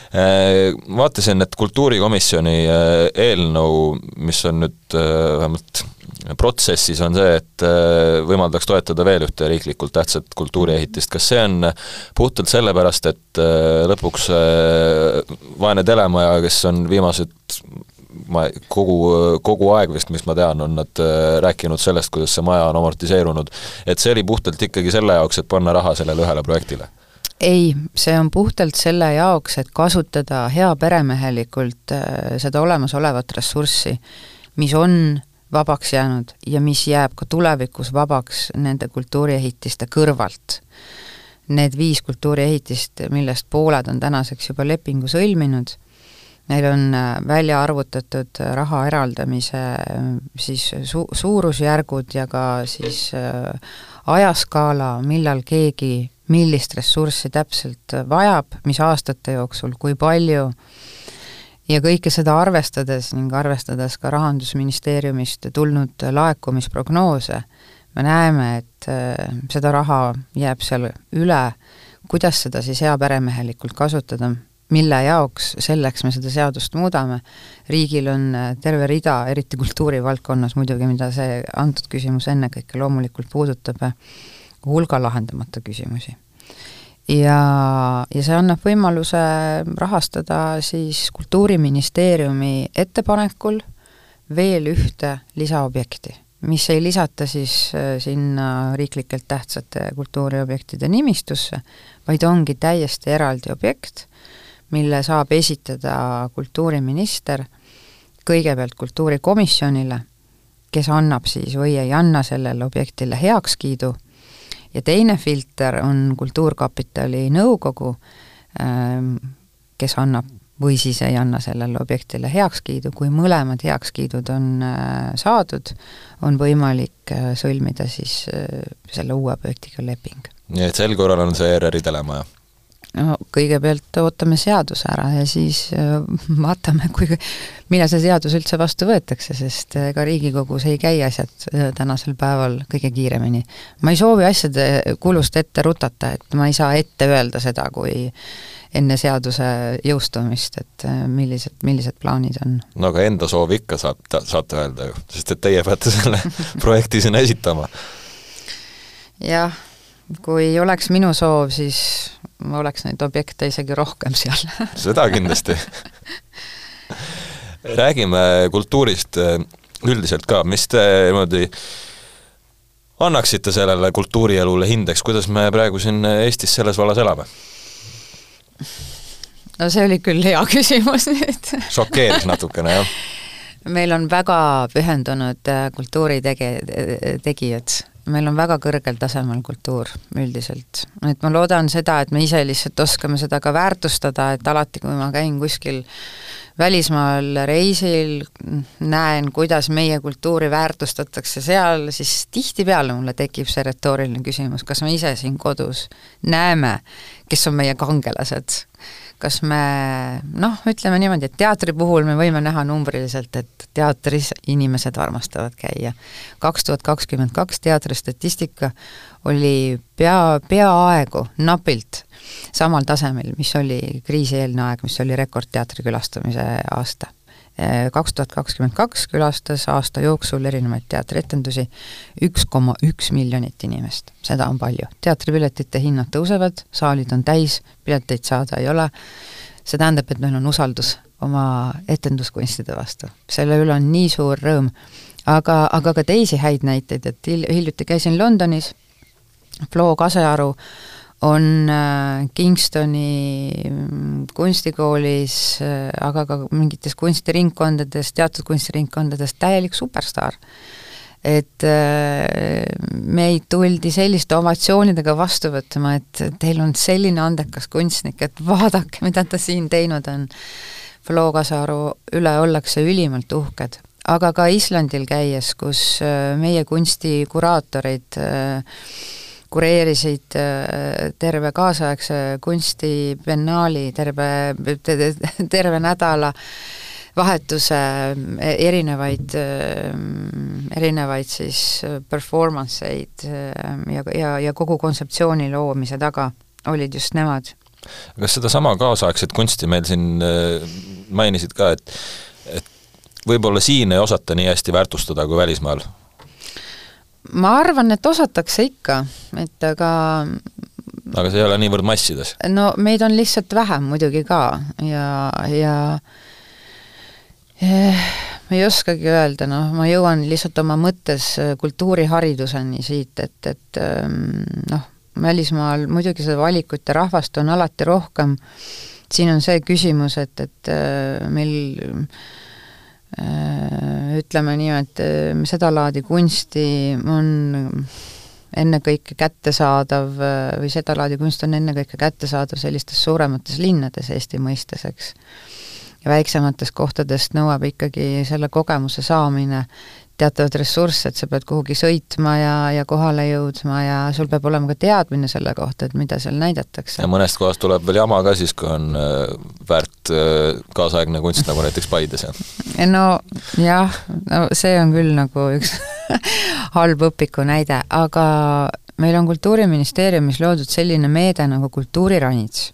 äh, vaatasin, et kultuurikomisjoni äh, eelnõu, mis on nüüd äh, vähemalt protsessis on see, et äh, võimaldaks toetada veel ühte riiklikult tähtsat kultuuriehitist, kas see on puhtalt sellepärast, et äh, lõpuks äh, vaene telemaja, kes on viimased ma kogu, kogu aeg vist, mis ma tean, on nad rääkinud sellest, kuidas see maja on amortiseerunud, et see oli puhtalt ikkagi selle jaoks, et panna raha sellele ühele projektile? ei, see on puhtalt selle jaoks, et kasutada heaperemehelikult seda olemasolevat ressurssi, mis on vabaks jäänud ja mis jääb ka tulevikus vabaks nende kultuuriehitiste kõrvalt. Need viis kultuuriehitist, millest pooled on tänaseks juba lepingu sõlminud, Neil on äh, välja arvutatud raha eraldamise siis su-, suurusjärgud ja ka siis ajaskaala, millal keegi millist ressurssi täpselt vajab, mis aastate jooksul, kui palju, ja kõike seda arvestades ning arvestades ka Rahandusministeeriumist tulnud laekumisprognoose, me näeme, et äh, seda raha jääb seal üle, kuidas seda siis heaperemehelikult kasutada, mille jaoks, selleks me seda seadust muudame, riigil on äh, terve rida, eriti kultuurivaldkonnas muidugi, mida see antud küsimus ennekõike loomulikult puudutab, hulga lahendamata küsimusi ja, ja see annab võimaluse rahastada siis Kultuuriministeeriumi ettepanekul veel ühte lisaobjekti, mis ei lisata siis äh, sinna riiklikelt tähtsate kultuuriobjektide nimistusse, vaid ongi täiesti eraldi objekt, mille saab esitada kultuuriminister kõigepealt kultuurikomisjonile, kes annab siis või ei anna sellele objektile heakskiidu ja teine filter on Kultuurkapitali nõukogu, ähm, kes annab või siis ei anna sellele objektile heakskiidu, kui mõlemad heakskiidud on äh, saadud, on võimalik äh, sõlmida siis äh, selle uue objektiga leping. nii et sel korral on see ERR-i telemaja? No kõigepealt ootame seaduse ära ja siis äh, <laughs> vaatame, kui, millal see seadus üldse vastu võetakse, sest ega äh, Riigikogus ei käi asjad äh, tänasel päeval kõige kiiremini. ma ei soovi asjade kulust ette rutata, et ma ei saa ette öelda seda, kui enne seaduse jõustumist, et millised, millised plaanid on. no aga enda soovi ikka saab, saate öelda ju, sest et teie peate selle <laughs> projekti sinna esitama. jah, kui oleks minu soov, siis oleks neid objekte isegi rohkem seal. Seda kindlasti. Räägime kultuurist äh, üldiselt ka, mis te niimoodi annaksite sellele kultuurielule hindeks, kuidas me praegu siin Eestis selles vallas elame? no see oli küll hea küsimus nüüd. Šokeeris natukene, jah? meil on väga pühendunud äh, kultuuritege-, tegijad meil on väga kõrgel tasemel kultuur üldiselt. et ma loodan seda, et me ise lihtsalt oskame seda ka väärtustada, et alati, kui ma käin kuskil välismaal reisil, näen, kuidas meie kultuuri väärtustatakse seal, siis tihtipeale mulle tekib see retooriline küsimus, kas me ise siin kodus näeme, kes on meie kangelased kas me noh, ütleme niimoodi, et teatri puhul me võime näha numbriliselt, et teatris inimesed armastavad käia. kaks tuhat kakskümmend kaks teatristatistika oli pea, peaaegu napilt samal tasemel, mis oli kriisieelne aeg, mis oli rekordteatri külastamise aasta kaks tuhat kakskümmend kaks külastas aasta jooksul erinevaid teatrietendusi üks koma üks miljonit inimest, seda on palju. teatripiletite hinnad tõusevad, saalid on täis, pileteid saada ei ole, see tähendab, et meil on usaldus oma etenduskunstide vastu. selle üle on nii suur rõõm. aga, aga ka teisi häid näiteid, et hil-, hiljuti käisin Londonis, Flo Kasearu äh, on äh, Kingstoni mm, kunstikoolis, äh, aga ka mingites kunstiringkondades, teatud kunstiringkondades täielik superstaar. et äh, meid tuldi selliste ovatsioonidega vastu võtma, et teil on selline andekas kunstnik, et vaadake, mida ta siin teinud on. Flo Kasaru üle ollakse ülimalt uhked aga ka Islandil käies, kus meie kunstikuraatorid äh, kureerisid äh, terve kaasaegse kunstibiennaali, terve, terve nädala vahetuse e-, erinevaid, äh, erinevaid siis performance eid äh, ja, ja, ja kogu kontseptsiooni loomise taga olid just nemad. kas sedasama kaasaegset kunsti meil siin mainisid ka, et et võib-olla siin ei osata nii hästi väärtustada kui välismaal? Ma arvan, et osatakse ikka, et aga aga see ei ole niivõrd massides? no meid on lihtsalt vähem muidugi ka ja, ja eh, ma ei oskagi öelda, noh, ma jõuan lihtsalt oma mõttes kultuurihariduseni siit, et, et ehm, noh, välismaal muidugi seda valikut ja rahvast on alati rohkem, siin on see küsimus, et, et eh, meil ütleme nii, et äh, sedalaadi kunsti on ennekõike kättesaadav äh, või sedalaadi kunst on ennekõike kättesaadav sellistes suuremates linnades Eesti mõistes, eks. ja väiksematest kohtadest nõuab ikkagi selle kogemuse saamine teatavat ressurssi, et sa pead kuhugi sõitma ja, ja kohale jõudma ja sul peab olema ka teadmine selle kohta, et mida seal näidatakse. ja mõnest kohast tuleb veel jama ka siis, kui on äh, väärt äh, kaasaegne kunst, nagu näiteks Paides, jah? <laughs> no jah, no see on küll nagu üks <laughs> halb õpiku näide, aga meil on Kultuuriministeeriumis loodud selline meede nagu Kultuuriranits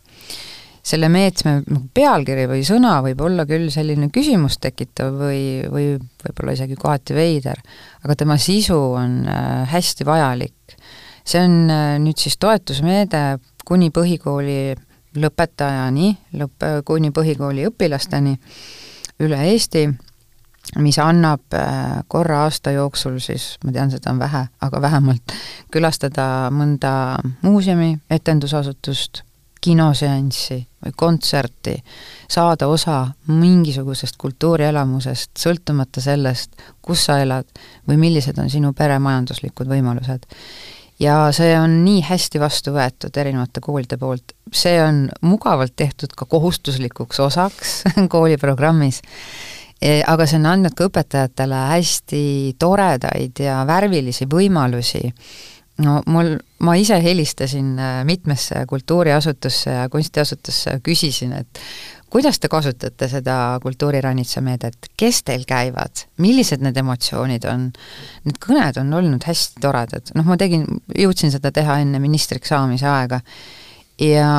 selle meetme nagu pealkiri või sõna võib olla küll selline küsimust tekitav või, või võib-olla isegi kohati veider, aga tema sisu on äh, hästi vajalik. see on äh, nüüd siis toetusmeede kuni põhikooli lõpetajani, lõpp, kuni põhikooli õpilasteni üle Eesti, mis annab äh, korra aasta jooksul siis, ma tean, seda on vähe, aga vähemalt külastada mõnda muuseumi, etendusasutust, kinoseanssi või kontserti, saada osa mingisugusest kultuurielamusest, sõltumata sellest, kus sa elad või millised on sinu pere majanduslikud võimalused. ja see on nii hästi vastu võetud erinevate koolide poolt, see on mugavalt tehtud ka kohustuslikuks osaks <laughs> kooliprogrammis, e, aga see on andnud ka õpetajatele hästi toredaid ja värvilisi võimalusi no mul, ma ise helistasin äh, mitmesse kultuuriasutusse ja kunstiasutusse, küsisin, et kuidas te kasutate seda kultuuriranitsa meedet, kes teil käivad, millised need emotsioonid on? Need kõned on olnud hästi toredad, noh ma tegin, jõudsin seda teha enne ministriks saamise aega. Ja,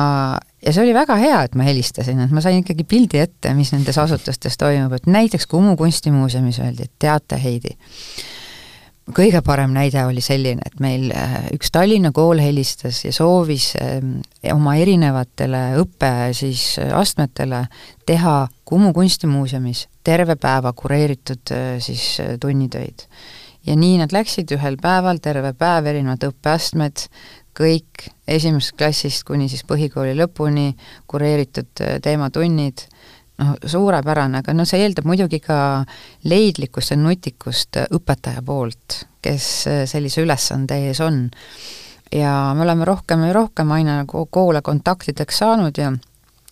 ja see oli väga hea, et ma helistasin, et ma sain ikkagi pildi ette, mis nendes asutustes toimub, et näiteks Kumu kunstimuuseumis öeldi, et teate, Heidi, kõige parem näide oli selline, et meil äh, üks Tallinna kool helistas ja soovis ähm, oma erinevatele õppe siis äh, astmetele teha Kumu kunstimuuseumis terve päeva kureeritud äh, siis tunnitöid. ja nii nad läksid ühel päeval, terve päev, erinevad õppeastmed, kõik esimesest klassist kuni siis põhikooli lõpuni kureeritud teematunnid noh, suurepärane, aga no see eeldab muidugi ka leidlikkust ja nutikust õpetaja poolt, kes sellise ülesande ees on. ja me oleme rohkem ja rohkem aina nagu koole kontaktideks saanud ja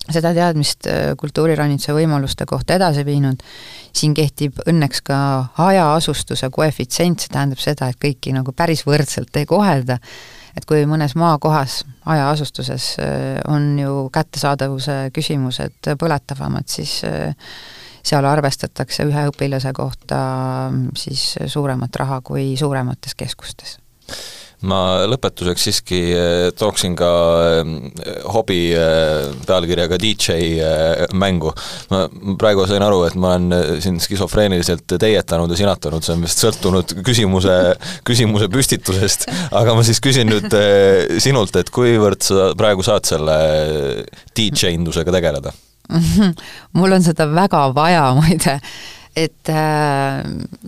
seda teadmist äh, kultuuriranitsa võimaluste kohta edasi viinud, siin kehtib õnneks ka hajaasustuse koefitsient, see tähendab seda, et kõiki nagu päris võrdselt ei kohelda, et kui mõnes maakohas hajaasustuses äh, on ju kättesaadavuse küsimused põletavamad, siis äh, seal arvestatakse ühe õpilase kohta mm, siis suuremat raha kui suuremates keskustes ma lõpetuseks siiski eh, tooksin ka eh, hobi eh, pealkirjaga DJ mängu. ma praegu sain aru, et ma olen siin skisofreeniliselt teietanud ja sinatanud, see on vist sõltunud küsimuse, küsimuse püstitusest, aga ma siis küsin nüüd sinult, et kuivõrd sa praegu saad selle DJ-ndusega tegeleda? <laughs> mul on seda väga vaja, <laughs> muide et äh,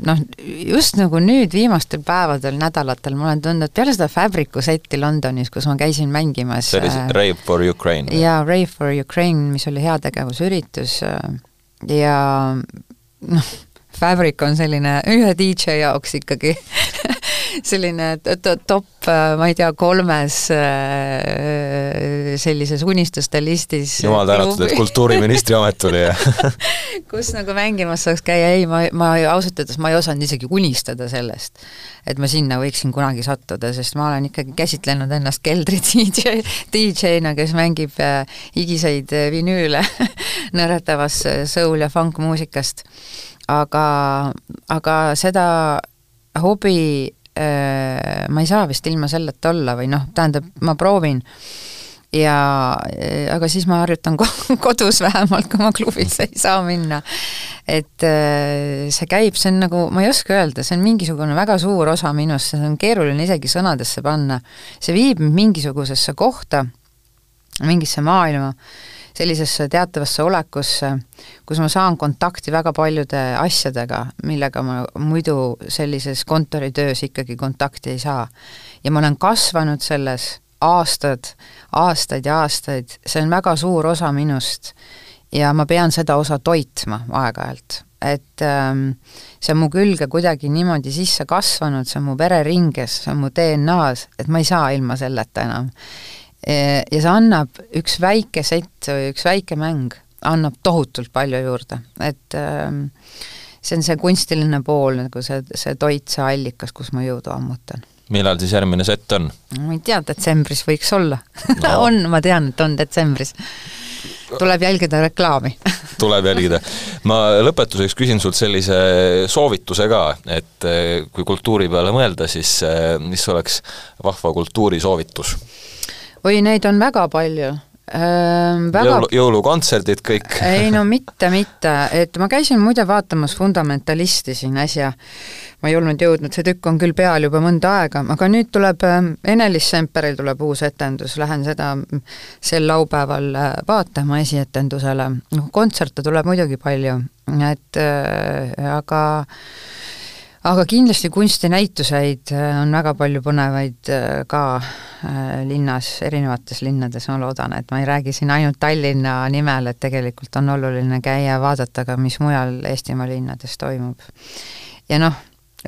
noh, just nagu nüüd viimastel päevadel, nädalatel ma olen tundnud, peale seda Fabricu setti Londonis, kus ma käisin mängimas see oli siis äh, Rave for Ukraine? jaa, Rave for Ukraine, mis oli heategevusüritus äh, ja noh, Fabric on selline ühe DJ jaoks ikkagi <laughs> selline top, äh, ma ei tea, kolmes äh, sellises unistuste listis. jumal tänatud, et kultuuriministri amet tuli ja <laughs> kus nagu mängimas saaks käia, ei, ma, ma ausalt öeldes ma ei osanud isegi unistada sellest, et ma sinna võiksin kunagi sattuda, sest ma olen ikkagi käsitlenud ennast keldri <laughs> DJ, DJ-na, kes mängib äh, higiseid vinüüle nõretavas soul- ja funk-muusikast. Aga, aga seda hobi Äh, ma ei saa vist ilma selleta olla või noh, tähendab, ma proovin ja aga siis ma harjutan <laughs> kodus vähemalt, kui ma klubisse ei saa minna. et äh, see käib, see on nagu, ma ei oska öelda, see on mingisugune väga suur osa minust, seda on keeruline isegi sõnadesse panna. see viib mind mingisugusesse kohta, mingisse maailma sellisesse teatavasse olekusse, kus ma saan kontakti väga paljude asjadega, millega ma muidu sellises kontoritöös ikkagi kontakti ei saa. ja ma olen kasvanud selles aastad, aastaid ja aastaid, see on väga suur osa minust ja ma pean seda osa toitma aeg-ajalt. Et ähm, see on mu külge kuidagi niimoodi sisse kasvanud, see on mu vereringes, see on mu DNA-s, et ma ei saa ilma selleta enam ja see annab üks väike sett või üks väike mäng, annab tohutult palju juurde, et ähm, see on see kunstiline pool, nagu see, see toit, see allikas, kus ma jõudu ammutan millal siis järgmine sett on? ma ei tea, detsembris võiks olla no. <laughs> on, ma tean, et on detsembris. tuleb jälgida reklaami <laughs> tuleb jälgida. ma lõpetuseks küsin sult sellise soovituse ka, et eh, kui kultuuri peale mõelda, siis eh, mis oleks vahva kultuurisoovitus? Oi, neid on väga palju. Ähm, väga... Jõulu, jõulukontserdid kõik. Ei no <laughs> mitte, mitte, et ma käisin muide vaatamas Fundamentalisti siin äsja, ma ei olnud jõudnud, see tükk on küll peal juba mõnda aega, aga nüüd tuleb Ene-Liis Semperil tuleb uus etendus, lähen seda sel laupäeval äh, vaatama esietendusele, noh kontserte tuleb muidugi palju, et äh, aga aga kindlasti kunstinäituseid äh, on väga palju põnevaid äh, ka äh, linnas, erinevates linnades, ma loodan, et ma ei räägi siin ainult Tallinna nimel, et tegelikult on oluline käia ja vaadata ka, mis mujal Eestimaa linnades toimub. ja noh,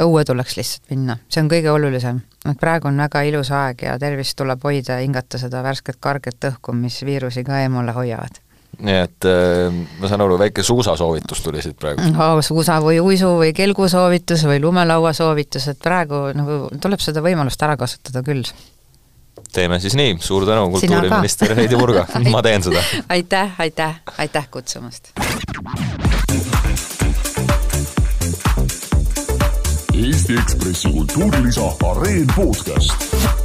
õue tuleks lihtsalt minna, see on kõige olulisem. et praegu on väga ilus aeg ja tervist tuleb hoida ja hingata seda värsket karget õhku, mis viirusi ka eemale hoiavad nii et äh, ma saan aru, väike suusasoovitus tuli siit praegu oh,. suusa või uisu või kelgu soovitus või lumelaua soovitus, et praegu nagu tuleb seda võimalust ära kasutada küll. teeme siis nii, suur tänu, kultuuriminister Heidi Purga <laughs> ma teen seda. aitäh, aitäh, aitäh kutsumast. Eesti Ekspressi kultuurilisa Areen podcast